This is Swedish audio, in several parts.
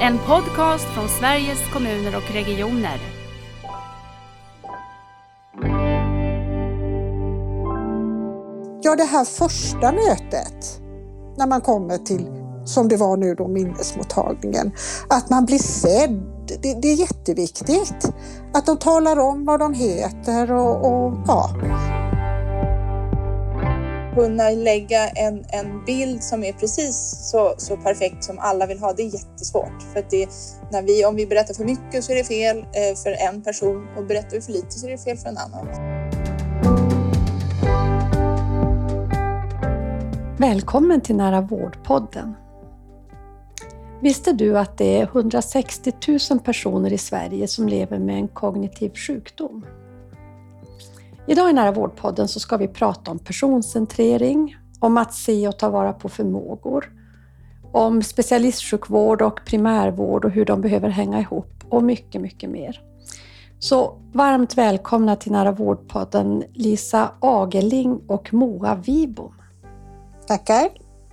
En podcast från Sveriges kommuner och regioner. Ja, det här första mötet när man kommer till, som det var nu då, minnesmottagningen, att man blir sedd. Det, det är jätteviktigt. Att de talar om vad de heter och, och ja. Kunna lägga en, en bild som är precis så, så perfekt som alla vill ha, det är jättesvårt. För att det, när vi, om vi berättar för mycket så är det fel eh, för en person och berättar vi för lite så är det fel för en annan. Välkommen till Nära vårdpodden. Visste du att det är 160 000 personer i Sverige som lever med en kognitiv sjukdom? Idag i Nära vårdpodden så ska vi prata om personcentrering, om att se och ta vara på förmågor, om specialistsjukvård och primärvård och hur de behöver hänga ihop och mycket, mycket mer. Så varmt välkomna till Nära vårdpodden Lisa Agerling och Moa Wibom. Tackar.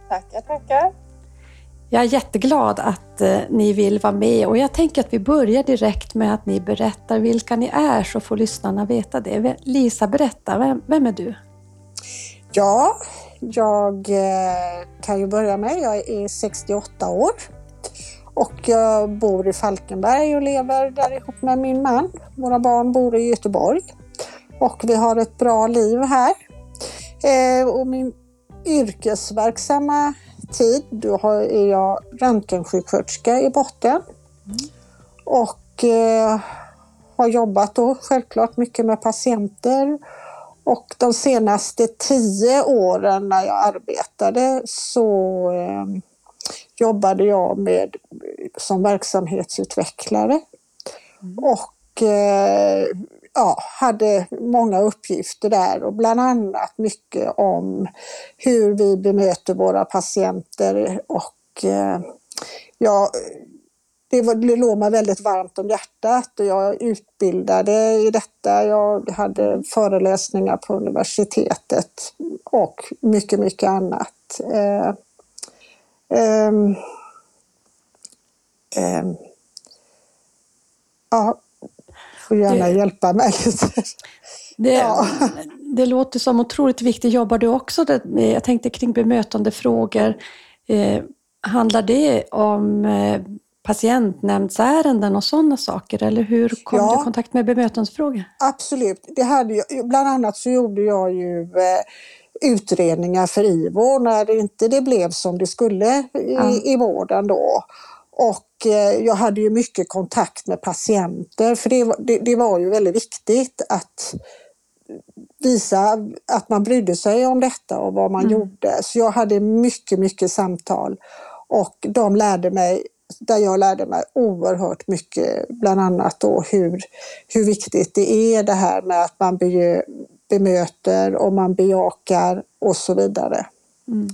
Tackar, tackar. Jag är jätteglad att eh, ni vill vara med och jag tänker att vi börjar direkt med att ni berättar vilka ni är så får lyssnarna veta det. Lisa, berätta, vem, vem är du? Ja, jag eh, kan ju börja med, jag är 68 år och jag bor i Falkenberg och lever där ihop med min man. Våra barn bor i Göteborg och vi har ett bra liv här. Eh, och min yrkesverksamma tid då är jag röntgensjuksköterska i botten. Och eh, har jobbat då självklart mycket med patienter. Och de senaste tio åren när jag arbetade så eh, jobbade jag med som verksamhetsutvecklare. Mm. Och eh, ja, hade många uppgifter där och bland annat mycket om hur vi bemöter våra patienter och eh, ja, det, var, det låg mig väldigt varmt om hjärtat och jag utbildade i detta. Jag hade föreläsningar på universitetet och mycket, mycket annat. Eh, eh, eh, ja, får gärna det, hjälpa mig lite. Det, ja. det låter som otroligt viktigt. Jobbar du också med, jag tänkte kring bemötandefrågor, eh, handlar det om eh, patientnämndsärenden och sådana saker? Eller hur kom ja, du i kontakt med bemötandefrågor? Absolut. Det hade jag, bland annat så gjorde jag ju eh, utredningar för IVO när det inte det blev som det skulle i, ja. i vården då. Och jag hade ju mycket kontakt med patienter för det, det, det, var ju väldigt viktigt att visa att man brydde sig om detta och vad man mm. gjorde. Så jag hade mycket, mycket samtal och de lärde mig där jag lärde mig oerhört mycket, bland annat då hur, hur viktigt det är det här med att man bemöter och man bejakar och så vidare. Mm.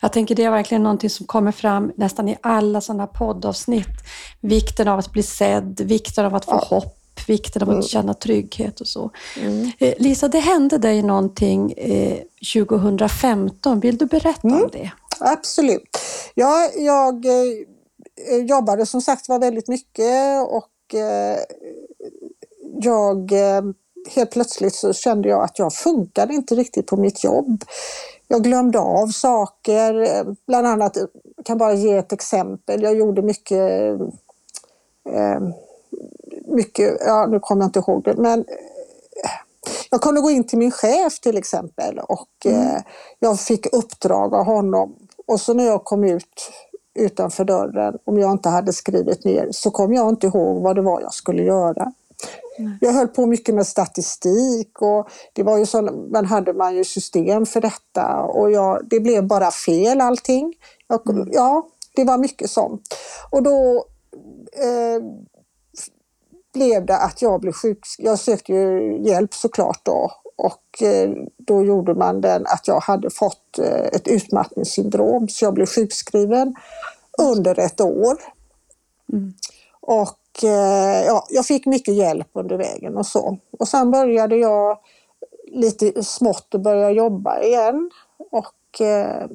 Jag tänker det är verkligen någonting som kommer fram nästan i alla sådana poddavsnitt. Vikten av att bli sedd, vikten av att få hopp, vikten av att mm. känna trygghet och så. Mm. Eh, Lisa, det hände dig någonting 2015. Eh, Vill du berätta mm. om det? Absolut. Ja, jag eh, jobbade som sagt var väldigt mycket och jag helt plötsligt så kände jag att jag funkade inte riktigt på mitt jobb jag glömde av saker, bland annat, jag kan bara ge ett exempel, jag gjorde mycket, eh, mycket, ja nu kommer jag inte ihåg det, men eh, jag kunde gå in till min chef till exempel och mm. eh, jag fick uppdrag av honom och så när jag kom ut utanför dörren, om jag inte hade skrivit ner, så kom jag inte ihåg vad det var jag skulle göra. Jag höll på mycket med statistik och det var ju så, man hade man ju system för detta och jag, det blev bara fel allting. Jag, mm. Ja, det var mycket sånt. Och då eh, blev det att jag blev sjuk. Jag sökte ju hjälp såklart då och eh, då gjorde man den att jag hade fått eh, ett utmattningssyndrom så jag blev sjukskriven under ett år. Mm. Och ja, jag fick mycket hjälp under vägen och så. Och sen började jag lite smått att börja jobba igen. Och eh,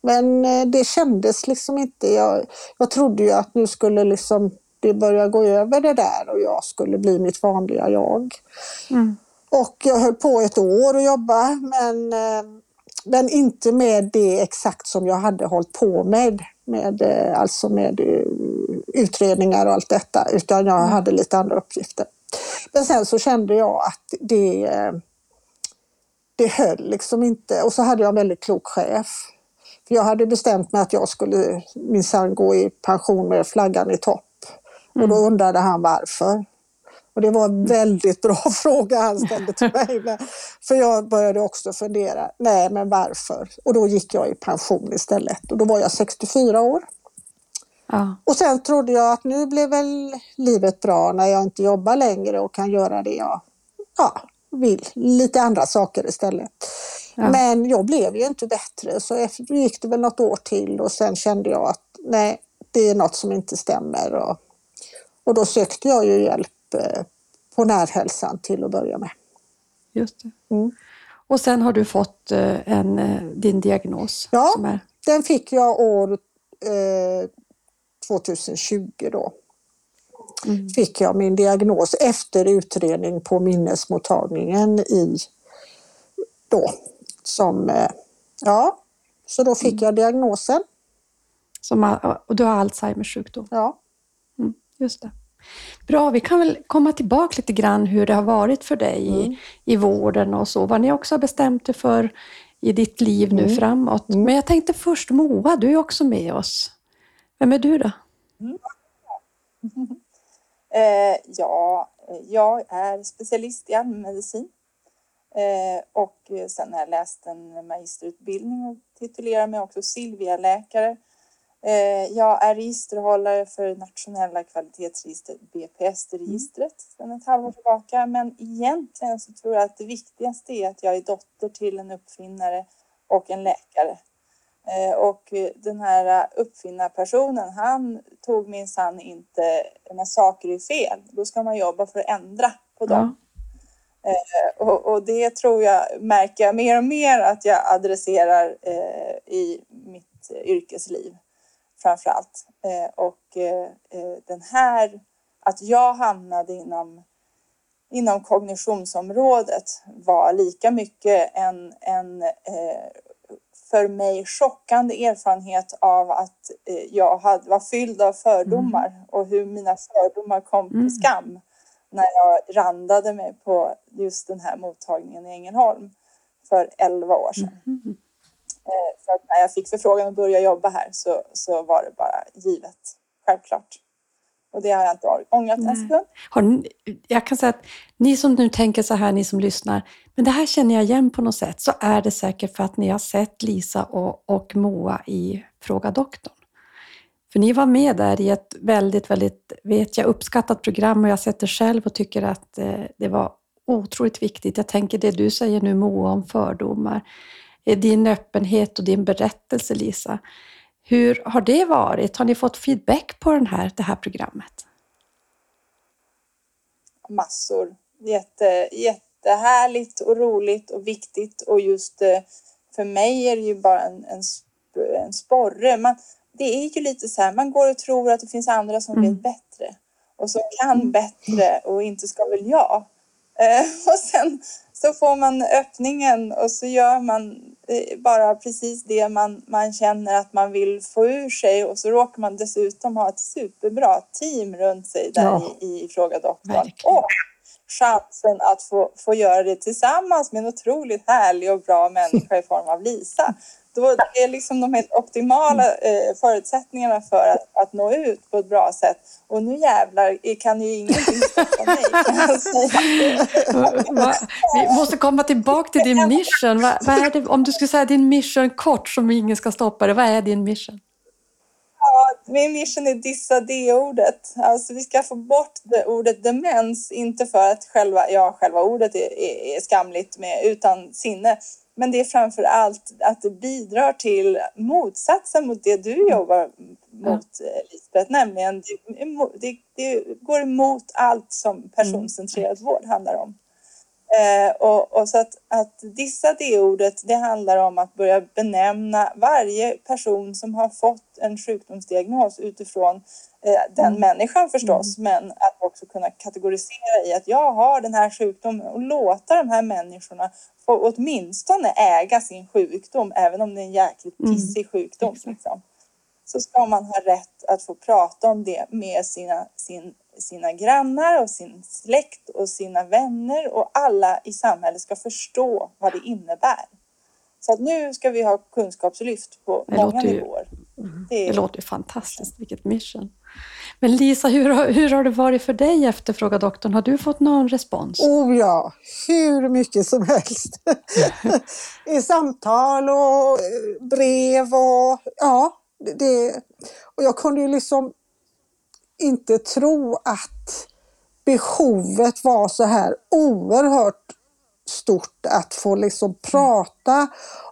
Men eh, det kändes liksom inte. Jag, jag trodde ju att nu skulle liksom det börja gå över det där och jag skulle bli mitt vanliga jag. Mm. Och jag höll på ett år att jobba men, eh, men inte med det exakt som jag hade hållit på med. Med eh, alltså med eh, utredningar och allt detta utan jag Mm. hade lite andra uppgifter. Men sen så kände jag att det, eh, det höll liksom inte och så hade jag en väldigt klok chef. För jag hade bestämt mig att jag skulle minsann gå i pension med flaggan i topp. Och då undrade han varför. Och det var en väldigt bra fråga han ställde till mig. För jag började också fundera, nej men varför? Och då gick jag i pension istället. Och då var jag 64 år. Ja. Och sen trodde jag att nu blev väl livet bra när jag inte jobbar längre och kan göra det jag ja, vill. Lite andra saker istället. Ja. Men jag blev ju inte bättre så efter, gick det väl något år till och sen kände jag att nej, det är något som inte stämmer. Och, och då sökte jag ju hjälp på närhälsan till att börja med. Just det. Mm. Och sen har du fått eh, en, eh, din diagnos. Ja. Är, Den fick jag år eh, 2020 då. Mm. Fick jag min diagnos efter utredning på minnesmottagningen i då. Som, eh, ja, så då Mm. fick jag diagnosen. som, och du har Alzheimers sjukdom. Ja. Mm, just det. Bra, vi kan väl komma tillbaka lite grann hur det har varit för dig Mm. i, i vården och så, vad ni också har bestämt er för i ditt liv nu Mm. framåt. Mm. Men jag tänkte först, Moa, du är också med oss. Vem är du då? Eh, ja, jag är specialist i allmänmedicin. Eh, och sen har jag läst en magisterutbildning och titulerar mig också Silvia-läkare. Eh, jag är registerhållare för nationella kvalitetsregistret BPS-registret sedan ett halvår tillbaka. Men egentligen så tror jag att det viktigaste är att jag är dotter till en uppfinnare och en läkare. Eh, Och eh, den här uppfinnarpersonen, han tog minsann inte när saker är fel. Då ska man jobba för att ändra på dem. Och, och det tror jag, märker jag mer och mer att jag adresserar eh, i mitt eh, yrkesliv framför allt. Eh, och eh, eh, den här, att jag hamnade inom, inom kognitionsområdet var lika mycket en, en för mig chockande erfarenhet av att jag hade, var fylld av fördomar och hur mina fördomar kom Mm. på skam när jag randade mig på just den här mottagningen i Ängelholm för 11 år sedan. Mhm. Eh, För att när jag fick förfrågan att börja jobba här så, så var det bara givet, självklart. Och det har jag inte ångrat en sekund. Jag kan säga att ni som nu tänker så här, ni som lyssnar, men det här känner jag igen på något sätt, så är det säkert för att ni har sett Lisa och, och Moa i Fråga doktorn. För ni var med där i ett väldigt, väldigt, vet jag, uppskattat program och jag har sett det själv och tycker att eh, det var otroligt viktigt. Jag tänker det du säger nu Moa om fördomar, eh, din öppenhet och din berättelse Lisa. Hur har det varit? Har ni fått feedback på den här, det här programmet? massor. Jätte, jättehärligt och roligt och viktigt och just eh, för mig är det ju bara en, en, en sporre. Man, det är ju lite så här, man går och tror att det finns andra som Mm. vet bättre och som kan bättre och inte ska väl jag. Eh, och sen så får man öppningen och så gör man eh, bara precis det man, man känner att man vill få ur sig och så råkar man dessutom ha ett superbra team runt sig där Ja. i, i Fråga doktorn. Och chansen att få, få göra det tillsammans med en otroligt härlig och bra människa i form av Lisa. Då är det liksom de helt optimala eh, förutsättningarna för att, att nå ut på ett bra sätt. Och nu jävlar kan ju ingenting stoppa mig. vi måste komma tillbaka till din mission. Va, vad är det, om du skulle säga din mission kort som ingen ska stoppa det, vad är din mission? Ja, min mission är dissa det-ordet. Alltså vi ska få bort det ordet demens, inte för att själva, ja, själva ordet är, är, är skamligt med utan sinne. Men det är framför allt att det bidrar till motsatsen mot det du jobbar mot, eh, Lisbeth, nämligen det, det, det går emot allt som personcentrerad vård handlar om. Eh, och, och, så att, att dissa det ordet, det handlar om att börja benämna varje person som har fått en sjukdomsdiagnos utifrån eh, den mm. människan förstås, mm. men att också kunna kategorisera i att jag har den här sjukdomen och låta de här människorna få åtminstone äga sin sjukdom, även om det är en jäkligt mm. pissig mm. sjukdom. Liksom. Så ska man ha rätt att få prata om det med sina, sin sina grannar och sin släkt och sina vänner och alla i samhället ska förstå vad det innebär. Så att nu ska vi ha kunskapslyft på det många ju, nivåer. Mm. det, det, låter ju fantastiskt, vilket mission. Men Lisa, hur har, hur har det varit för dig efterfrågar doktorn? Har du fått någon respons? Oh ja, hur mycket som helst. I samtal och eh, brev och ja, det, och jag kunde ju liksom inte tro att behovet var så här oerhört stort att få liksom prata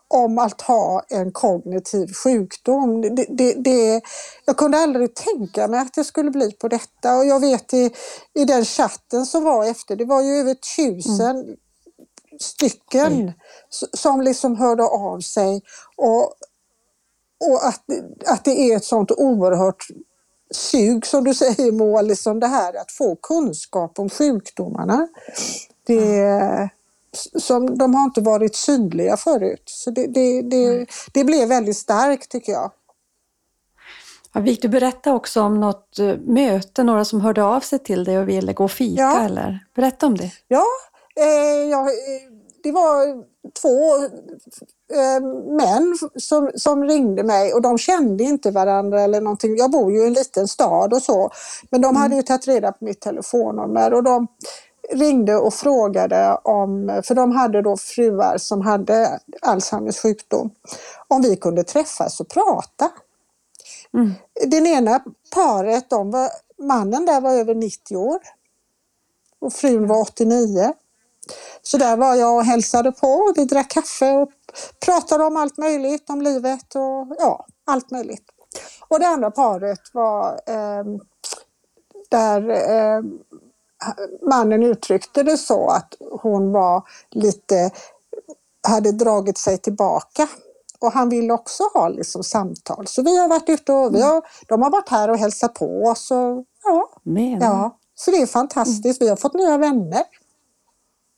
om att ha en kognitiv sjukdom. Det, det, det, jag kunde aldrig tänka mig att det skulle bli på detta och jag vet i, i den chatten som var efter, det var ju över tusen mm. stycken mm. som liksom hörde av sig och, och att, att det är ett sånt oerhört sug som du säger Moa, liksom det här att få kunskap om sjukdomarna. Det, som, de har inte varit synliga förut. Så det, det, det, det blev väldigt starkt tycker jag. Ja, du berätta också om något eh, möte, några som hörde av sig till dig och ville gå och fika ja. eller? Berätta om det. Ja, eh, ja det var två eh, män som, som ringde mig och de kände inte varandra eller någonting. Jag bor ju i en liten stad och så. Men de mm. hade ju tagit reda på mitt telefonnummer och de ringde och frågade om, för de hade då fruar som hade Alzheimers sjukdom, om vi kunde träffas och prata. Mm. Den ena paret, de var, mannen där var över 90 år och frun var 89. Så där var jag och hälsade på. Vi drack kaffe och pratade om allt möjligt, om livet och ja, allt möjligt. Och det andra paret var eh, där eh, mannen uttryckte det så att hon var lite, hade dragit sig tillbaka och han ville också ha liksom samtal. Så vi har varit ute och vi har, de har varit här och hälsat på oss. Och, ja, ja, så det är fantastiskt. Vi har fått nya vänner.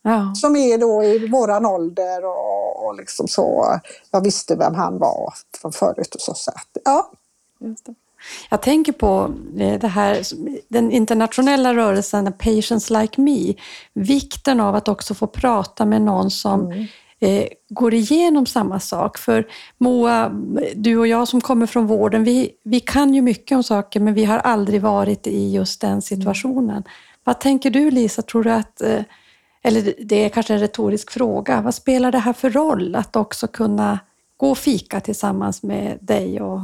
Ja. Som är då i våran ålder och, och liksom så. Jag visste vem han var från förut och så. så att, ja. Jag tänker på eh, det här, den internationella rörelsen Patients Like Me. Vikten av att också få prata med någon som mm. eh, går igenom samma sak. För Moa, du och jag som kommer från vården, vi, vi kan ju mycket om saker men vi har aldrig varit i just den situationen. Mm. Vad tänker du Lisa, tror du att eh, eller det är kanske en retorisk fråga, vad spelar det här för roll att också kunna gå och fika tillsammans med dig och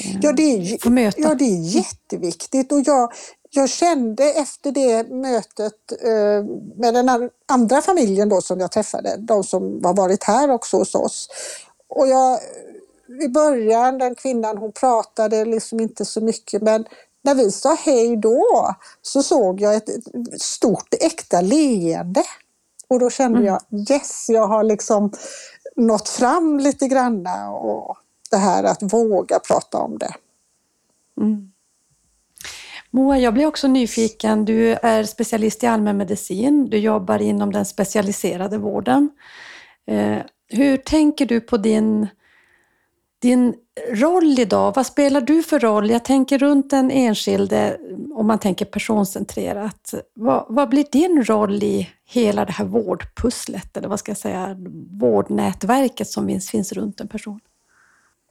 eh, ja, det är, få möta? Ja, det är jätteviktigt och jag, jag kände efter det mötet eh, med den andra familjen då som jag träffade, de som har varit här också hos oss. Och jag, I början, den kvinnan hon pratade liksom inte så mycket men när vi sa hej då så såg jag ett stort äkta leende. Och då kände mm. jag yes, jag har liksom nått fram lite granna och det här att våga prata om det. Mm. Moa, jag blir också nyfiken. Du är specialist i allmänmedicin. Du jobbar inom den specialiserade vården. Eh, hur tänker du på din din roll idag, vad spelar du för roll? Jag tänker runt den enskilde, om man tänker personcentrerat. Vad, vad blir din roll i hela det här vårdpusslet, eller vad ska jag säga, vårdnätverket som finns, finns runt en person?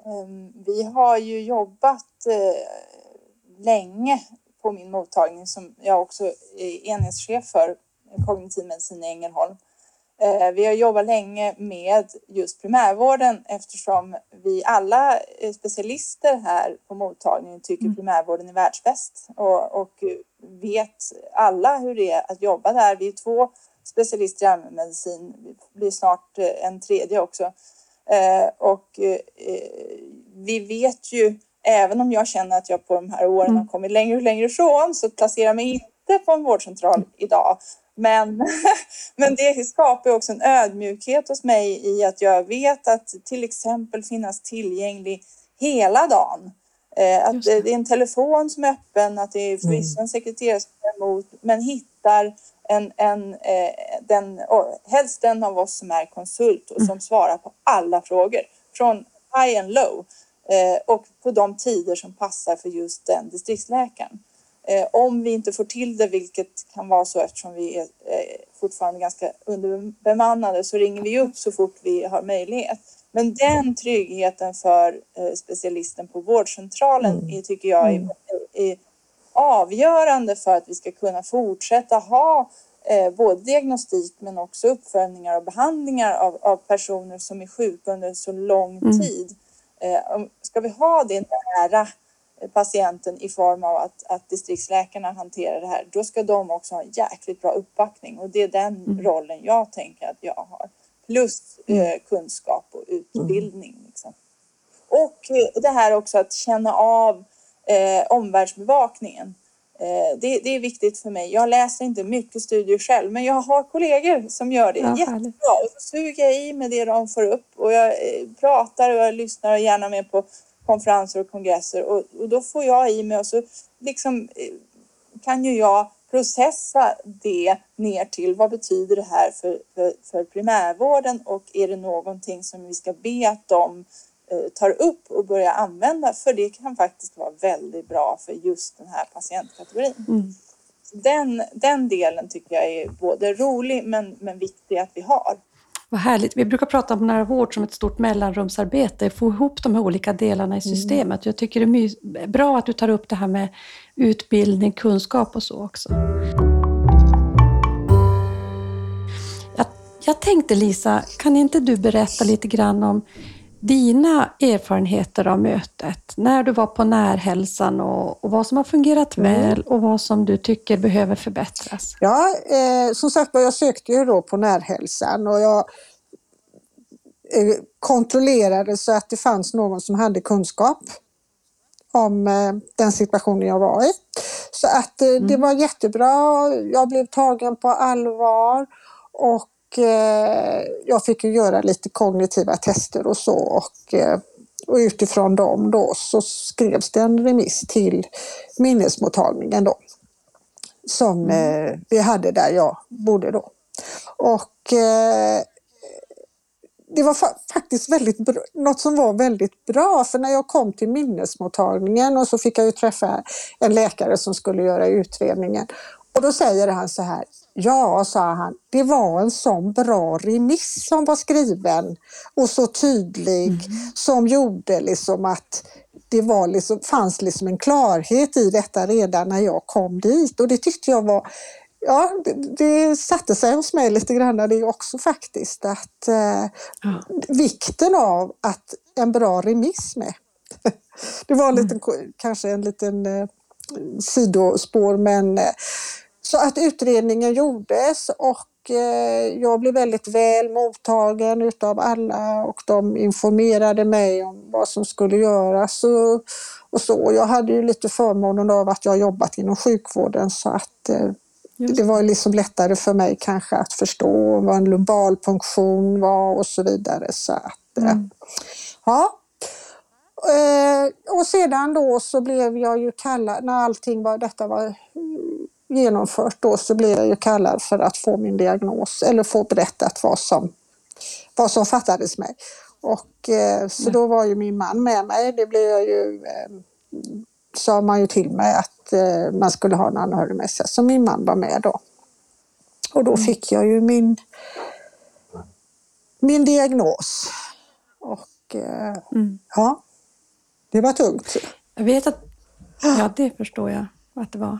Ehm, vi har ju jobbat eh, länge på min mottagning som jag också är enhetschef för, kognitiv medicin i Ängelholm. Eh, vi har jobbat länge med just primärvården eftersom vi alla specialister här på mottagningen tycker mm. primärvården är världsbäst och, och vet alla hur det är att jobba där. Vi är två specialister i allmänmedicin, vi blir snart eh, en tredje också. Eh, och vi vet ju, även om jag känner att jag på de här åren har mm. kommit längre och längre ifrån så placerar mig inte på en vårdcentral idag Men, men det skapar också en ödmjukhet hos mig i att jag vet att till exempel finnas tillgänglig hela dagen. Eh, att det. det. är en telefon som är öppen, att det är förvisso mm. en sekreterare som tar emot, men hittar en, en, eh, den, helst den av oss som är konsult och som mm. svarar på alla frågor från high and low eh, och på de tider som passar för just den distriktsläkaren. Eh, om vi inte får till det, vilket kan vara så eftersom vi är eh, fortfarande ganska underbemannade, så ringer vi upp så fort vi har möjlighet. Men den tryggheten för eh, specialisten på vårdcentralen mm. är, tycker jag är, mm. är, avgörande för att vi ska kunna fortsätta ha både diagnostik men också uppföljningar och behandlingar av, av personer som är sjuka under så lång mm. tid. Eh, ska vi ha det nära patienten i form av att, att distriktsläkarna hanterar det här, då ska de också ha en jäkligt bra uppbackning och det är den mm. rollen jag tänker att jag har. Plus mm. eh, kunskap och utbildning. Liksom. Och eh, det här också att känna av eh, omvärldsbevakningen. Eh, det, det, är viktigt för mig. Jag läser inte mycket studier själv, men jag har kollegor som gör det ja, jättebra. Och så suger jag i med det de får upp och jag eh, pratar och jag lyssnar gärna med på konferenser och kongresser och, och då får jag i mig och så liksom eh, kan ju jag processa det ner till vad betyder det här för, för, för primärvården och är det någonting som vi ska be att de eh, tar upp och börjar använda för det kan faktiskt vara väldigt bra för just den här patientkategorin. Mm. Den, den delen tycker jag är både rolig men, men viktig att vi har. Vad härligt. Vi brukar prata om nära vård som ett stort mellanrumsarbete, få ihop de här olika delarna i mm. systemet. Jag tycker det är bra att du tar upp det här med utbildning, kunskap och så också. Jag, jag tänkte Lisa, kan inte du berätta lite grann om dina erfarenheter av mötet, när du var på närhälsan och, och vad som har fungerat mm. väl och vad som du tycker behöver förbättras? Ja, eh, som sagt jag sökte ju då på närhälsan och jag eh, kontrollerade så att det fanns någon som hade kunskap om eh, den situationen jag var i. Så att eh, mm. det var jättebra. Jag blev tagen på allvar och jag fick ju göra lite kognitiva tester och så och, och utifrån dem då så skrevs det en remiss till minnesmottagningen då som mm. Vi hade där jag bodde då. Och det var faktiskt väldigt bra, något som var väldigt bra. För när jag kom till minnesmottagningen och så fick jag ju träffa en läkare som skulle göra utredningen. Och då säger han så här, Ja, sa han, det var en sån bra remiss som var skriven och så tydlig mm. som gjorde liksom att det var liksom, fanns liksom en klarhet i detta redan när jag kom dit. Och det tyckte jag var Ja, det, det satte sig hos mig lite grann det också faktiskt att eh, ja. vikten av att en bra remiss med. det var en liten, mm. kanske en liten eh, sidospår men eh, så att utredningen gjordes och eh, jag blev väldigt väl mottagen utav alla och de informerade mig om vad som skulle göras och, och så. Jag hade ju lite förmånen av att jag jobbat inom sjukvården så att eh, det var liksom lättare för mig kanske att förstå vad en lumbal funktion var och så vidare. Så att, eh, mm. ja. Och sedan då så blev jag ju kallad, när allting var, detta var genomfört då så blev jag ju kallad för att få min diagnos eller få berättat vad som, vad som fattades mig. Och eh, så då var ju min man med mig. Det blev jag ju, eh, sa man ju till mig att eh, man skulle ha en anhörig med sig. Så min man var med då. Och då mm. fick jag ju min, min diagnos. Och eh, mm. ja, det var tungt. Jag vet att, ja det förstår jag att det var.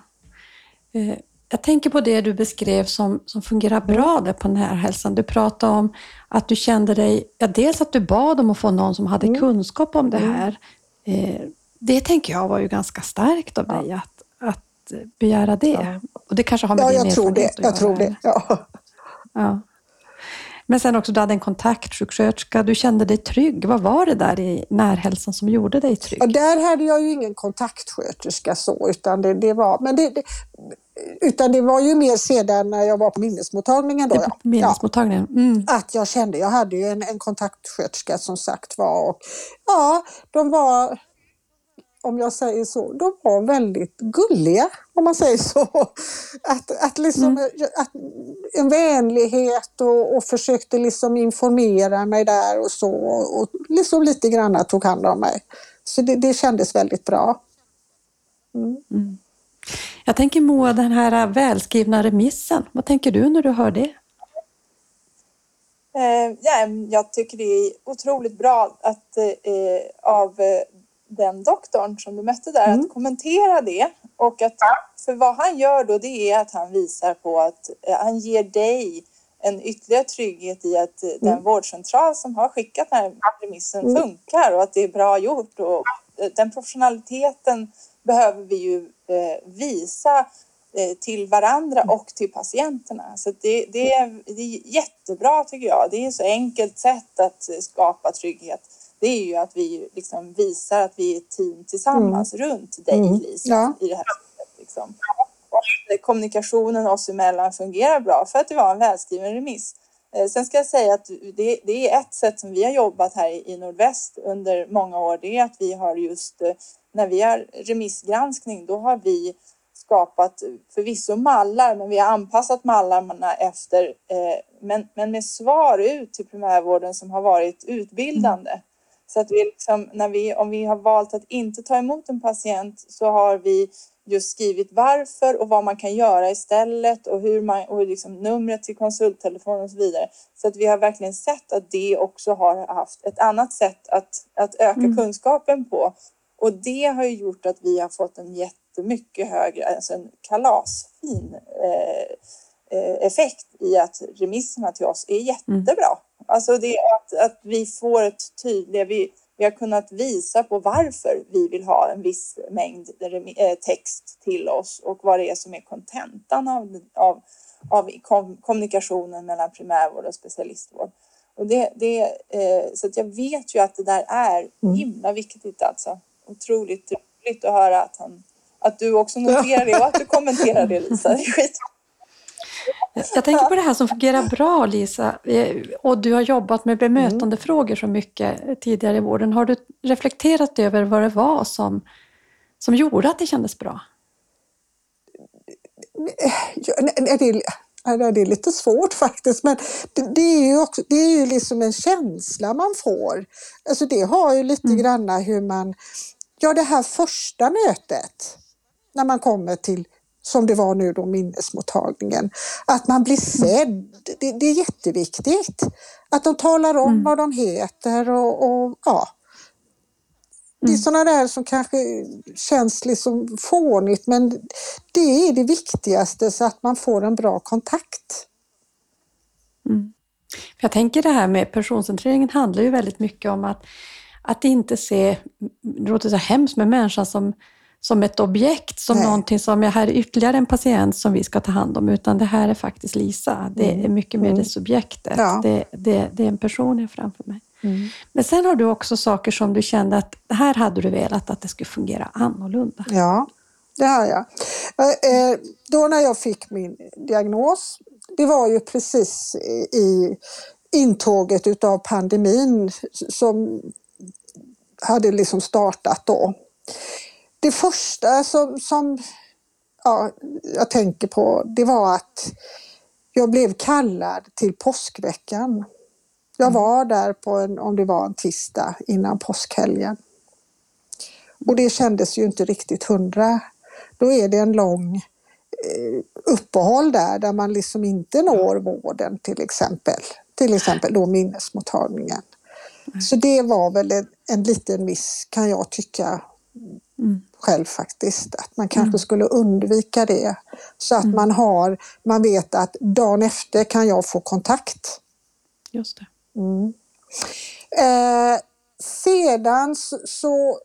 Eh, jag tänker på det du beskrev som, som fungerar bra där på närhälsan. Du pratade om att du kände dig, ja, dels att du bad om att få någon som hade mm. kunskap om det mm. här. Eh, det tänker jag var ju ganska starkt av dig att, att begära det. Och det kanske har med ja, din jag tror det. Jag tror det. Ja. ja. Men sen också, du hade en kontaktsjuksköterska, du kände dig trygg. Vad var det där i närhälsan som gjorde dig trygg? Ja, där hade jag ju ingen kontaktsköterska så, utan det, det var... Men det, det, utan det var ju mer sedan när jag var på minnesmottagningen. Då, ja. minnesmottagningen. Mm. Att jag kände, jag hade ju en, en kontaktsköterska som sagt var. Och, ja, de var om jag säger så, de var väldigt gulliga, om man säger så. Att, att, liksom, mm. att en vänlighet och, och försökte liksom informera mig där och så. Och liksom lite grann tog hand om mig. Så det, det kändes väldigt bra. Mm. Mm. Jag tänker Moa, den här välskrivna remissen, vad tänker du när du hör det? Eh, ja, jag tycker det är otroligt bra att eh, av den doktorn som du mötte där, mm. att kommentera det. Och att, för vad han gör då, det är att han visar på att eh, han ger dig en ytterligare trygghet i att mm. den vårdcentral som har skickat den här remissen mm. funkar och att det är bra gjort. Och eh, den professionaliteten behöver vi ju eh, visa till varandra och till patienterna. Så det, det, är, det är jättebra tycker jag. Det är ett så enkelt sätt att skapa trygghet det är ju att vi liksom visar att vi är ett team tillsammans mm. runt dig mm. Lisa ja. i det här sättet. Liksom. Och kommunikationen oss emellan fungerar bra för att det var en välskriven remiss. Eh, sen ska jag säga att det, det, är ett sätt som vi har jobbat här i Nordväst under många år. Det är att vi har just eh, när vi har remissgranskning, då har vi skapat förvisso mallar, men vi har anpassat mallarna efter, eh, men, men med svar ut till primärvården som har varit utbildande. Mm. Så att vi liksom, när vi, om vi har valt att inte ta emot en patient så har vi just skrivit varför och vad man kan göra istället och hur man och liksom numret till konsulttelefonen och så vidare. Så att vi har verkligen sett att det också har haft ett annat sätt att, att öka mm. kunskapen på. Och det har ju gjort att vi har fått en jättemycket högre, alltså en kalasfin eh, eh effekt i att remisserna till oss är jättebra. Mm. Alltså det att, att vi får ett tydligt, vi, vi har kunnat visa på varför vi vill ha en viss mängd eh, text till oss och vad det är som är kontentan av, av, av kommunikationen mellan primärvård och specialistvård. Och det, det, eh, så att jag vet ju att det där är mm. himla viktigt alltså. Otroligt roligt att höra att, han, att du också noterar det och att du kommenterar det Lisa. Det är skit. Jag tänker på det här som fungerar bra Lisa, eh, och du har jobbat med bemötandefrågor så mycket tidigare i vården. Har du reflekterat över vad det var som, som gjorde att det kändes bra? Ja, det, är, det är lite svårt faktiskt, men det, det, är ju också, det är ju liksom en känsla man får. Alltså det har ju lite mm. granna hur man... Ja, det här första mötet när man kommer till som det var nu då, minnesmottagningen. Att man blir sedd, det, det är jätteviktigt. Att de talar om mm. vad de heter och, och ja. Det är mm. sådana där som kanske känns liksom fånigt men det är det viktigaste så att man får en bra kontakt. Mm. Jag tänker det här med personcentreringen handlar ju väldigt mycket om att, att inte se, det låter så hemskt, med människan som som ett objekt, som Nej. någonting som, jag här är ytterligare en patient som vi ska ta hand om, utan det här är faktiskt Lisa. Det mm. är mycket mer mm. det subjektet. Ja. Det, det, det, är en person jag framför mig. Mm. Men sen har du också saker som du kände att här hade du velat att det skulle fungera annorlunda. Ja, det har jag. Eh, då när jag fick min diagnos, det var ju precis i intåget utav pandemin som hade liksom startat då det första som, som ja, jag tänker på det var att jag blev kallad till påskveckan. Jag mm. var där på en, om det var en tisdag innan påskhelgen. Och det kändes ju inte riktigt hundra. Då är det en lång eh, uppehåll där, där man liksom inte når vården till exempel. Till exempel då minnesmottagningen. Mm. Så det var väl en, en liten miss kan jag tycka mm. Själv faktiskt. Att man kanske mm. skulle undvika det. Så att mm. man har, man vet att dagen efter kan jag få kontakt. Just det. Mm. Eh, sedan så,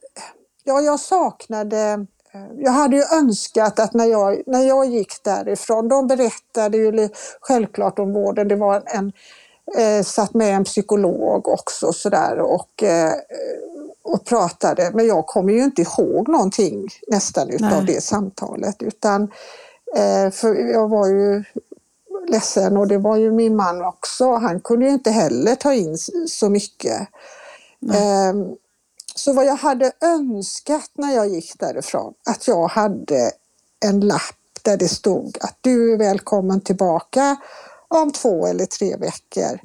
ja jag saknade eh, jag hade ju önskat att när jag, när jag gick därifrån, de berättade ju självklart om vården, det var en, eh, satt med en psykolog också sådär och, eh, och pratade. Men jag kommer ju inte ihåg någonting nästan utav Nej. det samtalet utan eh, för jag var ju ledsen och det var ju min man också. Han kunde ju inte heller ta in så mycket. Ehm, så vad jag hade önskat när jag gick därifrån, att jag hade en lapp där det stod att du är välkommen tillbaka om två eller tre veckor.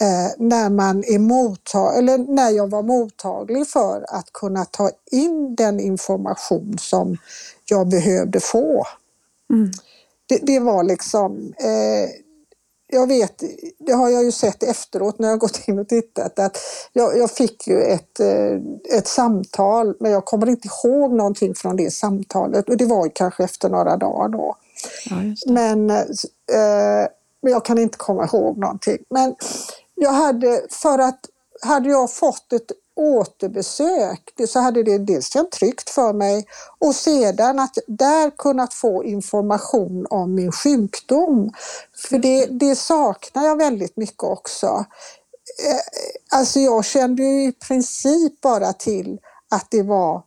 Eh, när man är mottag eller när jag var mottaglig för att kunna ta in den information som jag behövde få. Mm. Det, det var liksom, eh, jag vet, det har jag ju sett efteråt när jag gått in och tittat, att jag, jag fick ju ett, eh, ett samtal, men jag kommer inte ihåg någonting från det samtalet och det var ju kanske efter några dagar då. Ja. Men, eh, men jag kan inte komma ihåg någonting. Men jag hade, för att hade jag fått ett återbesök så hade det dels känts tryggt för mig och sedan att där kunnat få information om min sjukdom. För det, det saknar jag väldigt mycket också. Eh, Alltså jag kände ju i princip bara till att det var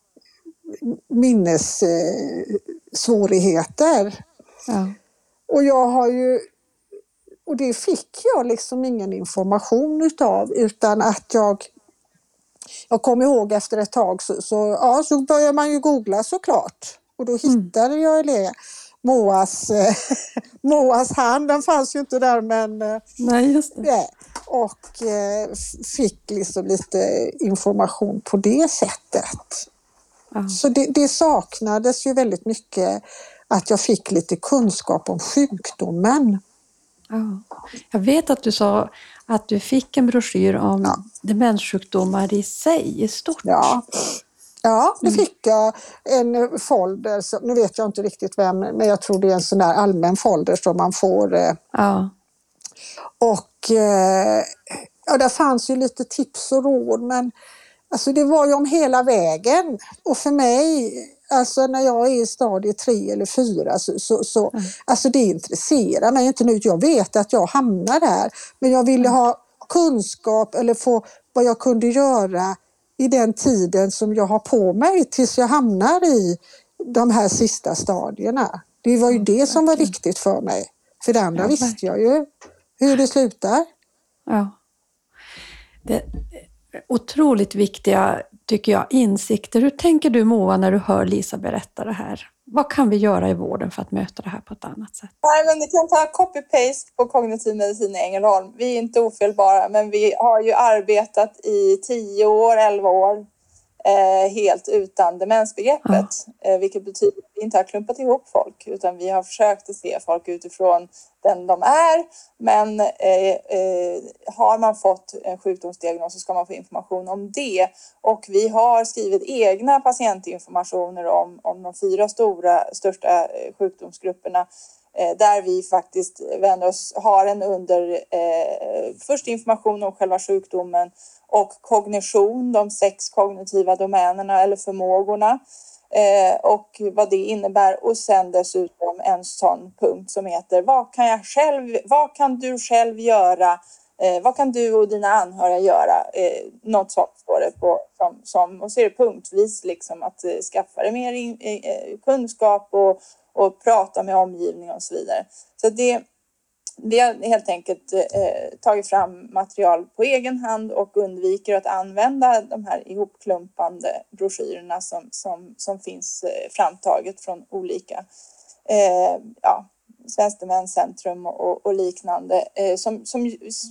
minnessvårigheter. Ja. Och jag har ju och det fick jag liksom ingen information utav utan att jag jag kommer ihåg efter ett tag så, så, ja, så började man ju googla såklart. Och då hittade jag det. Moas, eh, Moas hand, den fanns ju inte där men eh, Nej, just det. Och eh, fick liksom lite information på det sättet. Ja. Så det, det saknades ju väldigt mycket att jag fick lite kunskap om sjukdomen. Ja. Jag vet att du sa att du fick en broschyr om Ja. demenssjukdomar i sig, i stort. Ja, ja det fick jag. En folder, nu vet jag inte riktigt vem, men jag tror det är en sån där allmän folder som man får. eh, Ja. Och eh, ja, där fanns ju lite tips och råd men alltså det var ju om hela vägen. Och för mig, alltså när jag är i stadie tre eller fyra så, så, så alltså det intresserar mig inte nu. Jag vet att jag hamnar där men jag ville ha kunskap eller få vad jag kunde göra i den tiden som jag har på mig tills jag hamnar i de här sista stadierna. Det var ju det som var viktigt för mig. För det andra Ja, visste jag ju hur det slutar. Ja. Det otroligt viktiga, tycker jag, insikter. Hur tänker du Moa när du hör Lisa berätta det här? Vad kan vi göra i vården för att möta det här på ett annat sätt? Nej, men ni kan ta copy-paste på kognitiv medicin i Ängelholm. Vi är inte ofelbara, men vi har ju arbetat i 10 år, 11 år helt utan demensbegreppet. Eh, vilket betyder att vi inte har klumpat ihop folk, utan vi har försökt att se folk utifrån den de är. Men eh, eh, har man fått en sjukdomsdiagnos så ska man få information om det. Och vi har skrivit egna patientinformationer om, om de fyra stora, största eh, sjukdomsgrupperna eh, där vi faktiskt vänder oss, har en under eh, först information om själva sjukdomen och kognition, de sex kognitiva domänerna eller förmågorna eh, och vad det innebär och sen dessutom en sån punkt som heter vad kan jag själv, vad kan du själv göra eh, vad kan du och dina anhöriga göra? Eh, något sånt står det på som, som och så är det punktvis liksom att eh, skaffa dig mer in, kunskap och, och prata med omgivningen och så vidare. Så det, vi har helt enkelt eh, tagit fram material på egen hand och undviker att använda de här ihopklumpande broschyrerna som, som, som finns eh, framtaget från olika eh, ja, Svenskt Demenscentrum och, och liknande eh, som, som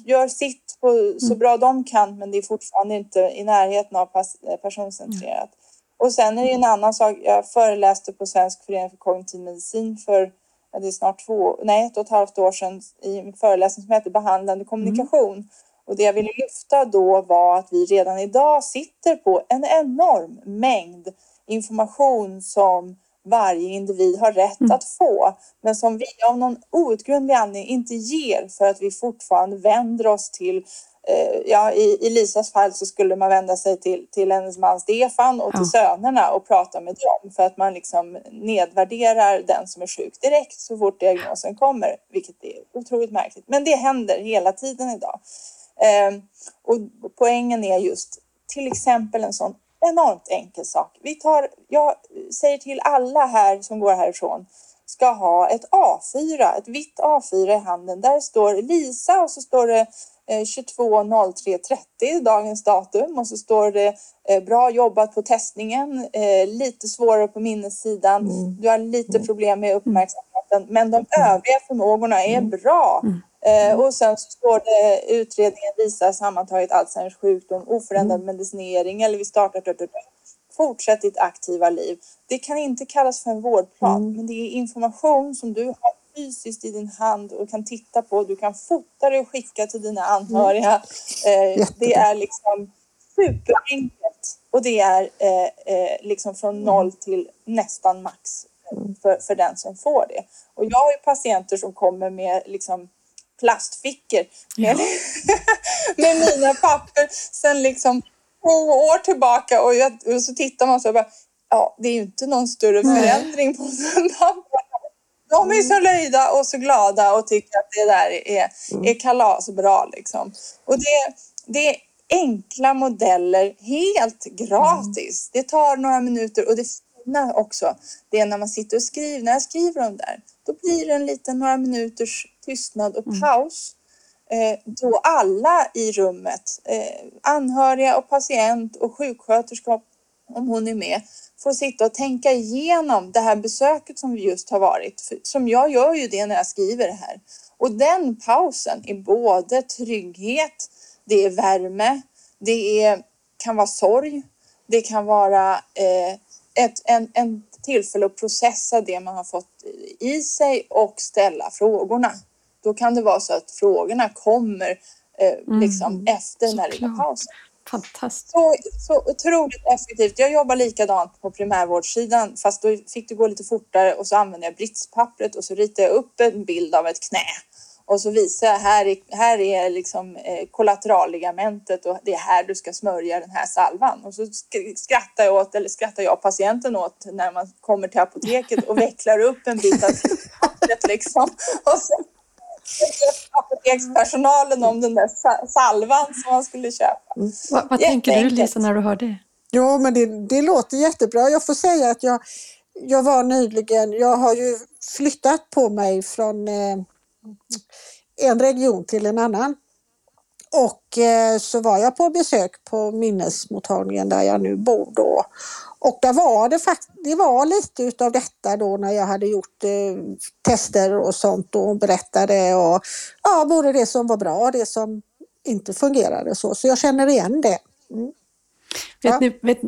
gör sitt på så bra de kan men det är fortfarande inte i närheten av pas, eh, personcentrerat. Och sen är det en annan sak, jag föreläste på Svensk förening för kognitiv medicin för det är snart två, nej ett och ett halvt år sedan i en föreläsning som heter behandlande kommunikation. Och det jag ville lyfta då var att vi redan idag sitter på en enorm mängd information som varje individ har rätt att få, men som vi av någon outgrundlig anledning inte ger för att vi fortfarande vänder oss till ja, i, i Lisas fall så skulle man vända sig till, till hennes man Stefan och till Ja. sönerna och prata med dem för att man liksom nedvärderar den som är sjuk direkt så fort diagnosen kommer, vilket är otroligt märkligt. Men det händer hela tiden idag. Eh, och poängen är just till exempel en sån enormt enkel sak. Vi tar, jag säger till alla här som går härifrån ska ha ett A4, ett vitt A4 i handen. Där står Lisa och så står det eh, 22.03.30 dagens datum och så står det eh, bra jobbat på testningen, eh, lite svårare på minnessidan, du har lite problem med uppmärksamheten men de övriga förmågorna är bra. Eh, och sen så står det utredningen visar sammantaget Alzheimers sjukdom, oförändrad medicinering eller vi startar. Fortsätt ditt aktiva liv. Det kan inte kallas för en vårdplan, men det är information som du har fysiskt i din hand och kan titta på. Du kan fota det och skicka till dina anhöriga. Eh, det är liksom superenkelt och det är eh, eh, liksom från noll till nästan max för, för den som får det. Och jag har ju patienter som kommer med liksom plastfickor med, med mina papper sen liksom två år tillbaka och, jag, och så tittar man så bara, ja det är ju inte någon större förändring på de papperna. De är så nöjda och så glada och tycker att det där är, är kalasbra liksom. Och det, det är enkla modeller helt gratis. Det tar några minuter och det fina också, det är när man sitter och skriver, när jag skriver om där, då blir det en liten några minuters tystnad och paus. Eh, då alla i rummet, eh, anhöriga och patient och sjuksköterska om hon är med, får sitta och tänka igenom det här besöket som vi just har varit. Som jag gör ju det när jag skriver det här. Och den pausen är både trygghet, det är värme, det är, kan vara sorg, det kan vara eh, ett en, en tillfälle att processa det man har fått i sig och ställa frågorna. Då kan det vara så att frågorna kommer eh, liksom efter den här lilla pausen. Fantastiskt. Så, så otroligt effektivt. Jag jobbar likadant på primärvårdssidan fast då fick det gå lite fortare och så använde jag britspappret och så ritade jag upp en bild av ett knä. Och så visar jag här är, här är liksom eh, kollateralligamentet och det är här du ska smörja den här salvan. Och så skrattar jag åt, eller skrattar jag patienten åt när man kommer till apoteket och vecklar upp en bit av pappret liksom. Och sen, apotekspersonalen om den där sa- salvan som man skulle köpa. Vad, vad tänker du. Lisa när du hör det? Jo, men det, det låter jättebra. Jag får säga att jag, jag var nyligen, jag har ju flyttat på mig från eh, en region till en annan. Och eh, så var jag på besök på minnesmottagningen där jag nu bor då. Och där var det faktiskt, det var lite utav detta då när jag hade gjort eh, tester och sånt och berättade och ja, både det som var bra och det som inte fungerade så. Så jag känner igen det. Mm. Vet, Ja. ni, vet,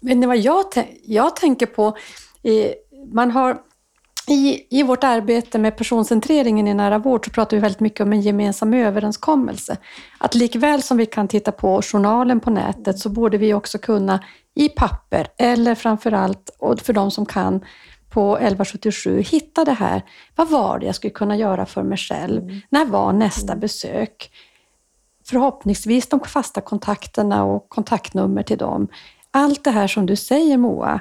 vet ni vad jag, jag tänker på? I, man har, i, I vårt arbete med personcentreringen i nära vård så pratar vi väldigt mycket om en gemensam överenskommelse. Att likväl som vi kan titta på journalen på nätet så borde vi också kunna i papper eller framförallt, och för de som kan, på 1177 hitta det här. Vad var det jag skulle kunna göra för mig själv? När var nästa besök? förhoppningsvis de fasta kontakterna och kontaktnummer till dem. Allt det här som du säger Moa,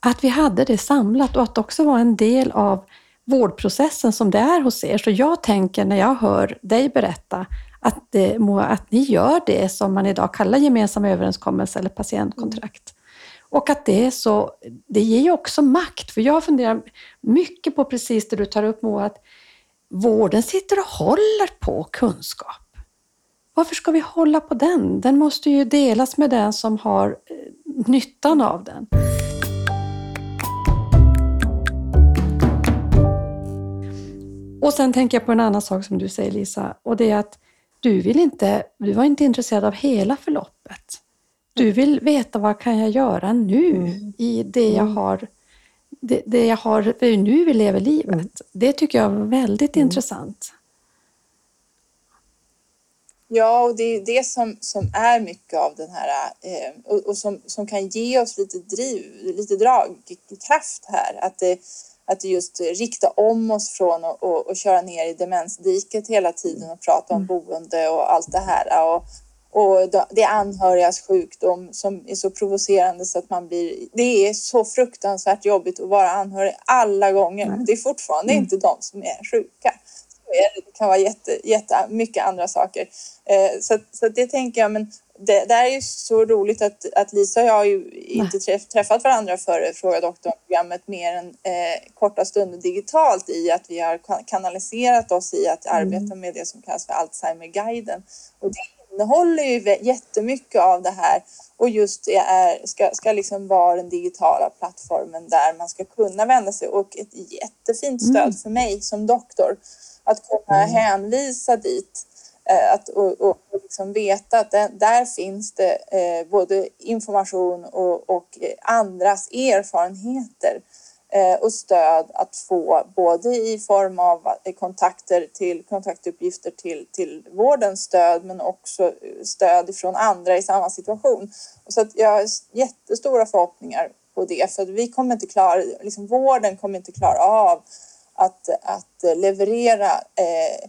att vi hade det samlat och att det också var en del av vårdprocessen som det är hos er. Så jag tänker när jag hör dig berätta att, det, Moa, att ni gör det som man idag kallar gemensam överenskommelse eller patientkontrakt. Och att det är så, det ger ju också makt. För jag funderar mycket på precis det du tar upp Moa, att vården sitter och håller på kunskap. Varför ska vi hålla på den? Den måste ju delas med den som har eh, nyttan av den. Och sen tänker jag på en annan sak som du säger Lisa, och det är att du vill inte, du var inte intresserad av hela förloppet. Du vill veta vad kan jag göra nu i det jag har, det, det jag har, det är nu vi lever livet. Det tycker jag var väldigt intressant. Ja, och det är det som, som är mycket av den här eh, och, och som, som kan ge oss lite driv, lite dragkraft här. Att det, att det just rikta om oss från att och, och köra ner i demensdiket hela tiden och prata om boende och allt det här. Och, och det är anhörigas sjukdom som är så provocerande så att man blir... Det är så fruktansvärt jobbigt att vara anhörig alla gånger. Det är fortfarande mm. inte de som är sjuka. Det kan vara jätte, jätte, mycket andra saker. Eh, så, så det tänker jag, men det, det är ju så roligt att, att Lisa och jag har ju inte träff, träffat varandra före Fråga doktorn-programmet mer än eh, korta stunder digitalt i att vi har kanaliserat oss i att mm. arbeta med det som kallas för Alzheimerguiden. Och det innehåller ju jättemycket av det här och just det är, ska, ska liksom vara den digitala plattformen där man ska kunna vända sig och ett jättefint stöd mm. för mig som doktor att kunna mm. hänvisa dit eh, att, och, och liksom veta att det, där finns det eh, både information och, och andras erfarenheter Eh, och stöd att få både i form av eh, kontakter till kontaktuppgifter till, till vårdens stöd men också stöd från andra i samma situation. Så att jag har jättestora förhoppningar på det för vi kommer inte klara, liksom vården kommer inte klara av att, att leverera eh,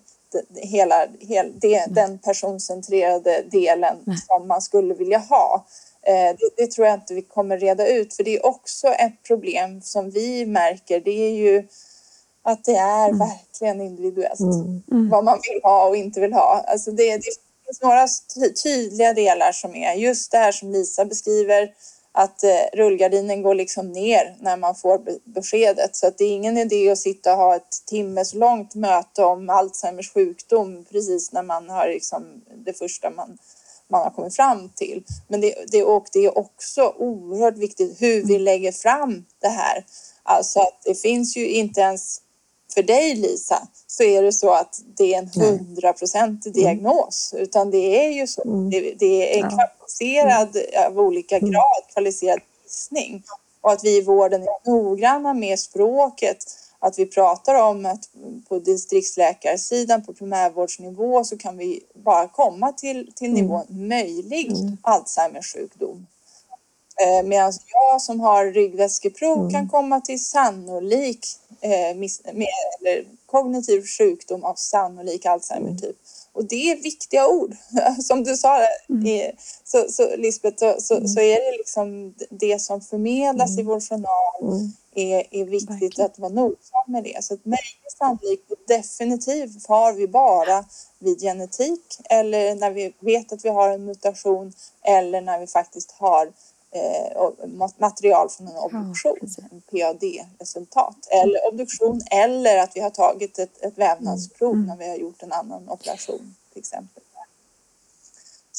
hela, hela den personcentrerade delen som man skulle vilja ha. Eh, det, det, tror jag inte vi kommer reda ut för det är också ett problem som vi märker. Det är ju att det är mm. verkligen individuellt mm. Mm. vad man vill ha och inte vill ha. Alltså det, det finns några tydliga delar som är just det här som Lisa beskriver att eh, rullgardinen går liksom ner när man får beskedet. Så att det är ingen idé att sitta och ha ett timmes långt möte om Alzheimers sjukdom precis när man har liksom det första man man har kommit fram till. Men det, det, och det är också oerhört viktigt hur vi lägger fram det här. Alltså att det finns ju inte ens för dig Lisa så är det så att det är en hundraprocentig mm. diagnos utan det är ju så. Mm. Det, det, är en kvalificerad mm. av olika grad kvalificerad gissning och att vi i vården är noggranna med språket att vi pratar om att på distriktsläkarsidan på primärvårdsnivå så kan vi bara komma till, till mm. nivån möjlig mm. Alzheimers sjukdom. Eh, Medan jag som har ryggvätskeprov mm. kan komma till sannolik eh, mis, med, eller kognitiv sjukdom av sannolik Alzheimer typ. Och det är viktiga ord. Som du sa mm. så, så, Lisbeth, så, så, mm. så, är det liksom det som förmedlas mm. i vår journal mm. Är, är viktigt Verkligen. att vara nogsam med det. Så att möjligt sannolikt definitivt har vi bara vid genetik eller när vi vet att vi har en mutation eller när vi faktiskt har eh, material från en obduktion, ja, en PAD-resultat. Eller obduktion eller att vi har tagit ett, ett vävnadsprov mm. när vi har gjort en annan operation till exempel.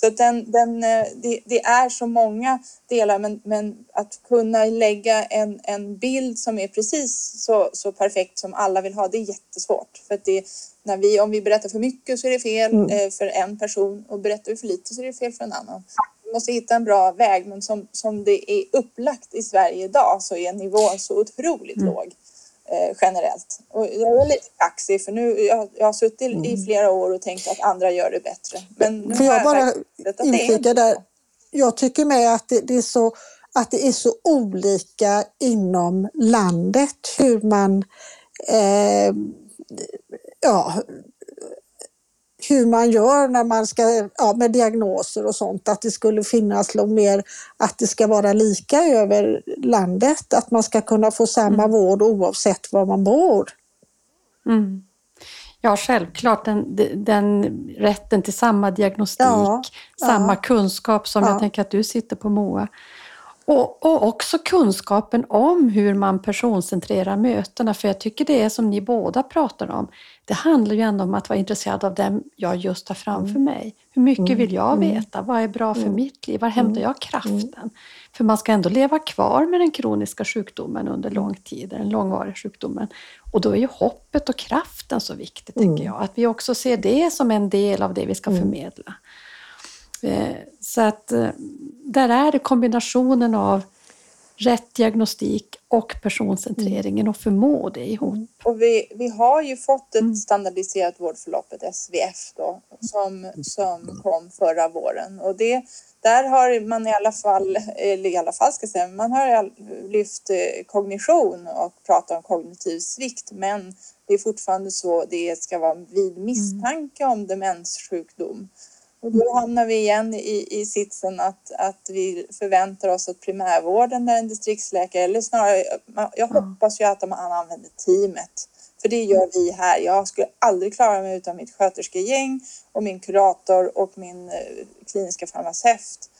Så den, den, eh, det, det, är så många delar men, men att kunna lägga en, en bild som är precis så, så perfekt som alla vill ha det är jättesvårt. För det, när vi, om vi berättar för mycket så är det fel mm. Eh, för en person och berättar vi för lite så är det fel för en annan. Vi måste hitta en bra väg men som, som det är upplagt i Sverige idag så är nivån så otroligt mm. låg eh, generellt. Och jag är lite kaxig för nu, jag, jag har suttit mm. i flera år och tänkt att andra gör det bättre. Men nu Får jag, jag bara inflika där? Jag tycker med att det, det, är så att det är så olika inom landet hur man eh, ja, hur man gör när man ska, ja, med diagnoser och sånt, att det skulle finnas mer, att det ska vara lika över landet, att man ska kunna få samma mm. vård oavsett var man bor. Mm. Ja, självklart den, den rätten till samma diagnostik, ja, samma ja. kunskap som ja. jag tänker att du sitter på MOA. Och, och, också kunskapen om hur man personcentrerar mötena, för jag tycker det är som ni båda pratar om. Det handlar ju ändå om att vara intresserad av dem jag just har framför mm. mig. Hur mycket vill jag mm. veta? Vad är bra för mm. mitt liv? Var hämtar jag kraften? För man ska ändå leva kvar med den kroniska sjukdomen under lång tid, den långvariga sjukdomen. Och då är ju hoppet och kraften så viktigt, tänker jag. Att vi också ser det som en del av det vi ska förmedla. Eh, så att eh, där är det kombinationen av rätt diagnostik och personcentreringen mm. och förmå det ihop. Mm. Och vi, vi har ju fått ett mm. standardiserat vårdförlopp, ett SVF då, som, som kom förra våren. Och det, där har man i alla fall, eller i alla fall ska jag säga, man har lyft eh, kognition och pratat om kognitiv svikt, men det är fortfarande så det ska vara vid misstanke om demenssjukdom Och då hamnar vi igen i, i sitsen att, att vi förväntar oss att primärvården där en distriktsläkare, eller snarare, jag hoppas ju att man använder teamet. För det gör vi här. Jag skulle aldrig klara mig utan mitt sköterskegäng och min kurator och min eh, kliniska farmaceut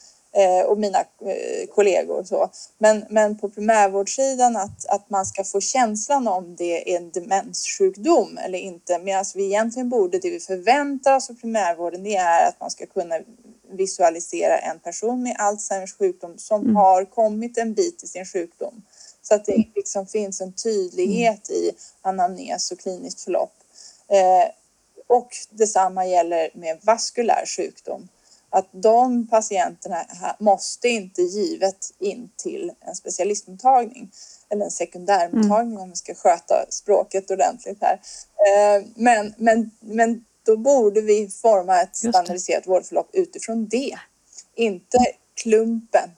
och mina eh, kollegor. Så. Men, men på primärvårdssidan att, att man ska få känslan om det är en demenssjukdom eller inte. Medan vi egentligen borde, det vi förväntar oss av primärvården det är att man ska kunna visualisera en person med Alzheimers sjukdom som mm. har kommit en bit i sin sjukdom. Så att det liksom finns en tydlighet i anamnes och kliniskt förlopp. Eh, och detsamma gäller med vaskulär sjukdom. Att de patienterna måste inte givet in till en specialistmottagning eller en sekundärmottagning mm. om vi ska sköta språket ordentligt här. Eh, men, men, men då borde vi forma ett standardiserat vårdförlopp utifrån det. Inte klumpen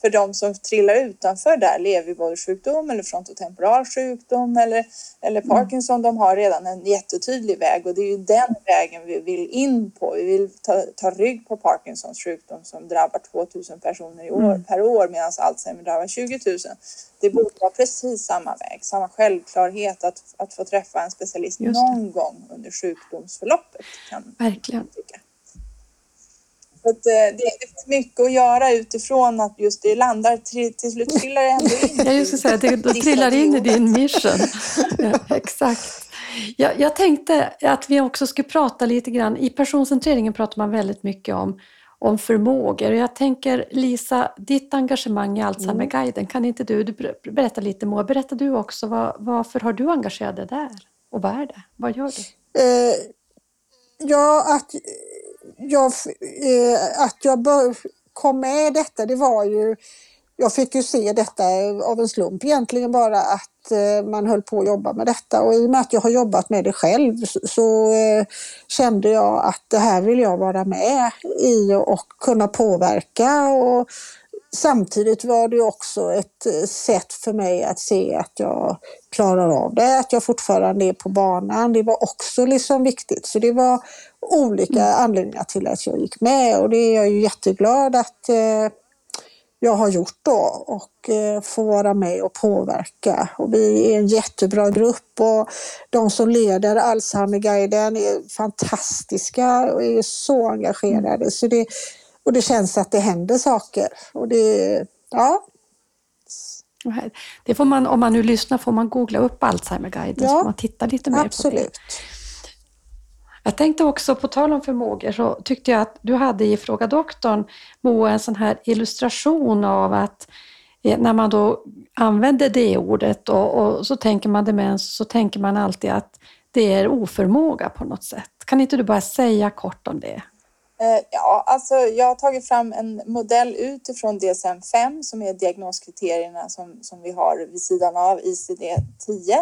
för de som trillar utanför där, leverbodysjukdom eller frontotemporal sjukdom eller, eller mm. Parkinson, mm. de har redan en jättetydlig väg och det är ju den vägen vi vill in på. Vi vill ta, ta rygg på Parkinsons sjukdom som drabbar 2000 personer i år, mm. per år medan Alzheimer drabbar 20 000. Det borde vara precis samma väg, samma självklarhet att, att få träffa en specialist någon gång under sjukdomsförloppet. Kan Verkligen. Tycka. Så att, eh, det, det finns mycket att göra utifrån att just det landar till, till slut trillar det ändå in. Jag just säga, det, det trillar in i din mission. Ja, exakt. Jag, jag tänkte att vi också skulle prata lite grann, i personcentreringen pratar man väldigt mycket om om förmågor. Jag tänker Lisa, ditt engagemang i Alzheimerguiden, kan inte du, du berätta lite Moa, berätta du också, var, varför har du engagerat dig där? Och vad är det? Vad gör du? Eh, ja, att jag, eh, att jag bör, kom med i detta, det var ju... Jag fick ju se detta av en slump egentligen bara att eh, man höll på att jobba med detta. Och i och med att jag har jobbat med det själv så, så eh, kände jag att det här vill jag vara med i och kunna påverka och samtidigt var det också ett eh, sätt för mig att se att jag klarar av det, att jag fortfarande är på banan. Det var också liksom viktigt. Så det var olika mm. anledningar till att jag gick med och det är jag ju jätteglad att eh, jag har gjort då och eh, får vara med och påverka. Och vi är en jättebra grupp och de som leder Alzheimerguiden är fantastiska och är så engagerade. Mm. Så det, och det känns att det händer saker. Och det, ja. Det får man, om man nu lyssnar får man googla upp Alzheimerguiden ja, så man titta lite mer absolut. på det. Jag tänkte också, på tal om förmågor, så tyckte jag att du hade i Fråga doktorn, Moa, en sån här illustration av att eh, när man då använder det ordet och, och, så tänker man demens, så tänker man alltid att det är oförmåga på något sätt. Kan inte du bara säga kort om det? Eh, ja, alltså jag har tagit fram en modell utifrån DSM-5 som är diagnoskriterierna som, som vi har vid sidan av ICD-10.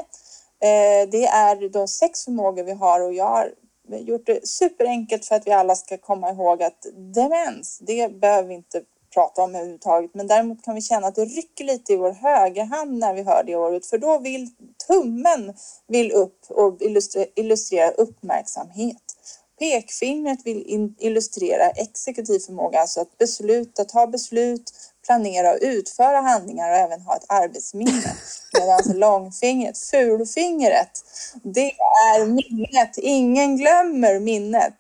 Eh, det är de sex förmågor vi har och jag har gjort det superenkelt för att vi alla ska komma ihåg att demens, det behöver vi inte prata om överhuvudtaget. Men däremot kan vi känna att det rycker lite i vår högerhand när vi hör det ordet. För då vill tummen vill upp och illustrera uppmärksamhet. Pekfingret vill illustrera exekutiv förmåga, alltså att besluta, ta beslut, planera och utföra handlingar och även ha ett arbetsminne. Medan alltså långfingret, fulfingret, det är minnet. Ingen glömmer minnet.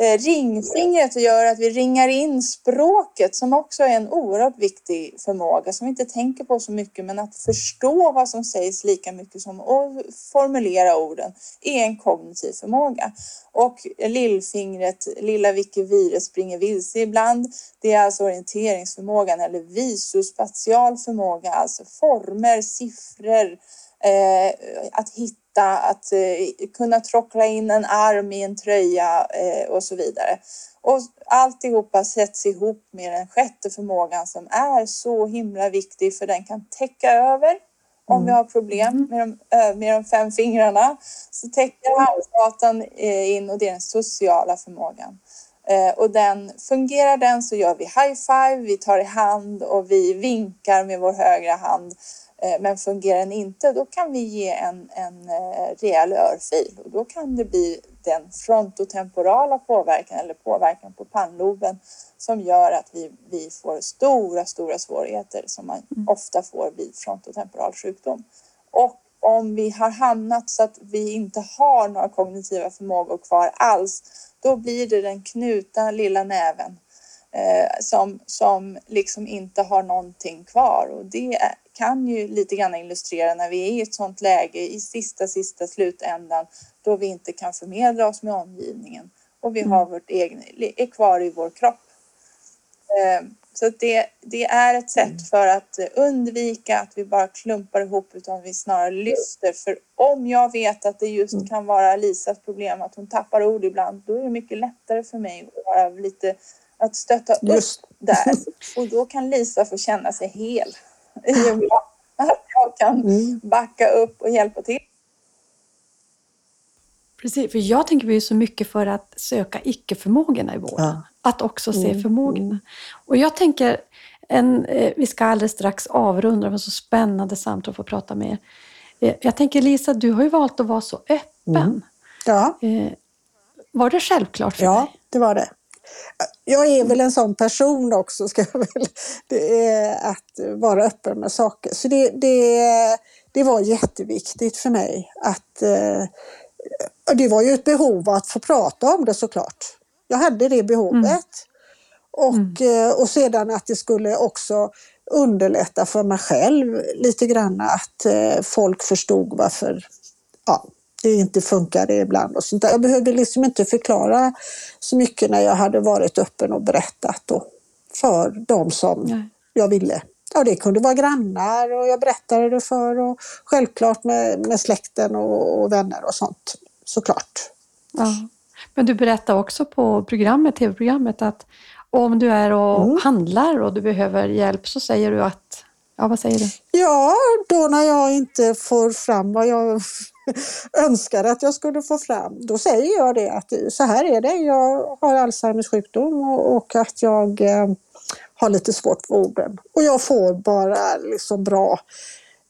Eh, ringfingret gör att vi ringar in språket som också är en oerhört viktig förmåga som vi inte tänker på så mycket men att förstå vad som sägs lika mycket som att formulera orden är en kognitiv förmåga. Och lillfingret, lilla Vicky Vire springer vilse ibland. Det är alltså orienteringsförmågan eller visuspatial förmåga, alltså former, siffror, eh, att hitta att eh, kunna trockla in en arm i en tröja eh, och så vidare. Och alltihopa sätts ihop med den sjätte förmågan som är så himla viktig för den kan täcka över om mm. vi har problem mm. med de, med de fem fingrarna. Så täcker handflatan eh, in och det är den sociala förmågan. Och den, fungerar den så gör vi high five, vi tar i hand och vi vinkar med vår högra hand Eh, men fungerar den inte, då kan vi ge en, en eh, rejäl örfil och då kan det bli den frontotemporala påverkan eller påverkan på pannloben som gör att vi, vi får stora, stora svårigheter som man mm. ofta får vid frontotemporal sjukdom. Och om vi har hamnat så att vi inte har några kognitiva förmågor kvar alls, då blir det den knutna lilla näven eh, som, som liksom inte har någonting kvar. Och det kan ju lite grann illustrera när vi är i ett sådant läge i sista, sista slutändan då vi inte kan förmedla oss med omgivningen och vi har mm. vårt egen, är kvar i vår kropp. Eh, så det, det är ett sätt mm. för att undvika att vi bara klumpar ihop utan vi snarare lyfter. För om jag vet att det just mm. kan vara Lisas problem att hon tappar ord ibland, då är det mycket lättare för mig att vara lite att stötta upp just. där. Och då kan Lisa få känna sig hel. Att jag kan mm. backa upp och hjälpa till. Precis, för jag tänker ju så mycket för att söka icke-förmågorna i vården. Ja. Att också se mm. förmågorna. Mm. Och jag tänker, en, eh, vi ska alldeles strax avrunda, det var så spännande samtal att få prata med er. Eh, jag tänker Lisa, du har ju valt att vara så öppen. Mm. Ja. Eh, var det självklart för ja, dig? Ja, det var det. Jag är väl en sån person också, ska jag väl. Det är att vara öppen med saker. Så det, det, det var jätteviktigt för mig att det var ju ett behov att få prata om det såklart. Jag hade det behovet. Mm. Och, mm. och sedan att det skulle också underlätta för mig själv lite grann att eh, folk förstod varför ja, det inte funkade ibland. Och sånt där. Jag behövde liksom inte förklara så mycket när jag hade varit öppen och berättat då, för de som Nej. jag ville. Ja, det kunde vara grannar och jag berättade det för och självklart med, med släkten och, och vänner och sånt såklart. Ja. Men du berättade också på programmet, tv-programmet att om du är och mm. handlar och du behöver hjälp så säger du att, ja vad säger du? Ja, då när jag inte får fram vad jag önskar att jag skulle få fram, då säger jag det att så här är det, jag har Alzheimers sjukdom och, och att jag eh, har lite svårt för orden. Och jag får bara liksom bra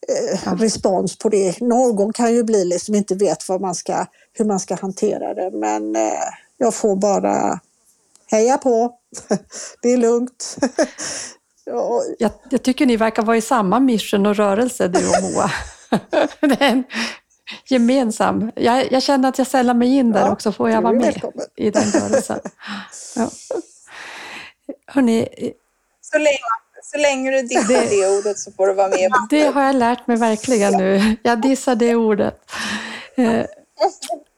eh, respons på det. Någon kan ju bli liksom inte vet vad man ska, hur man ska hantera det men eh, jag får bara heja på, det är lugnt. jag, jag, tycker ni verkar vara i samma mission och rörelse du och Moa. det är en gemensam. Jag, jag, känner att jag sällar mig in där ja, också, får jag vara med välkommen. i den rörelsen. Ja. Hörrni, så länge så länge du dissar det, det ordet så får du vara med. Det har jag lärt mig verkligen nu. Jag dissar det ordet. Eh,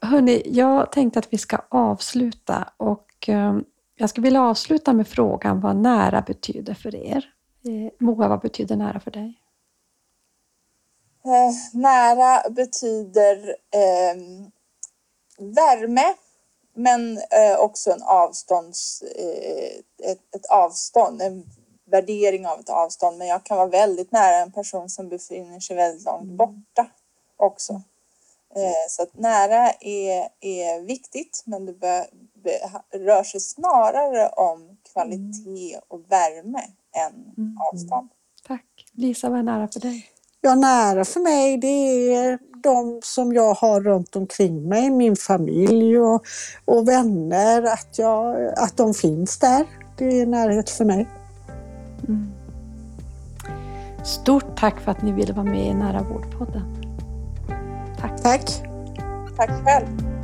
hörni, jag tänkte att vi ska avsluta och eh, jag skulle vilja avsluta med frågan vad nära betyder för er. Eh, Moa, vad betyder nära för dig? Eh, nära betyder eh, värme, men eh, också en avstånds, eh, ett, ett, avstånd, en värdering av ett avstånd, men jag kan vara väldigt nära en person som befinner sig väldigt långt mm. borta också. Så att nära är, är viktigt, men det be, be, rör sig snarare om kvalitet mm. och värme än mm. avstånd. Tack. Lisa, vad är nära för dig? Ja, nära för mig det är de som jag har runt omkring mig, min familj och, och vänner, att, jag, att de finns där. Det är närhet för mig. Mm. Stort tack för att ni ville vara med i Nära vårdpodden. Tack. Tack. Tack själv.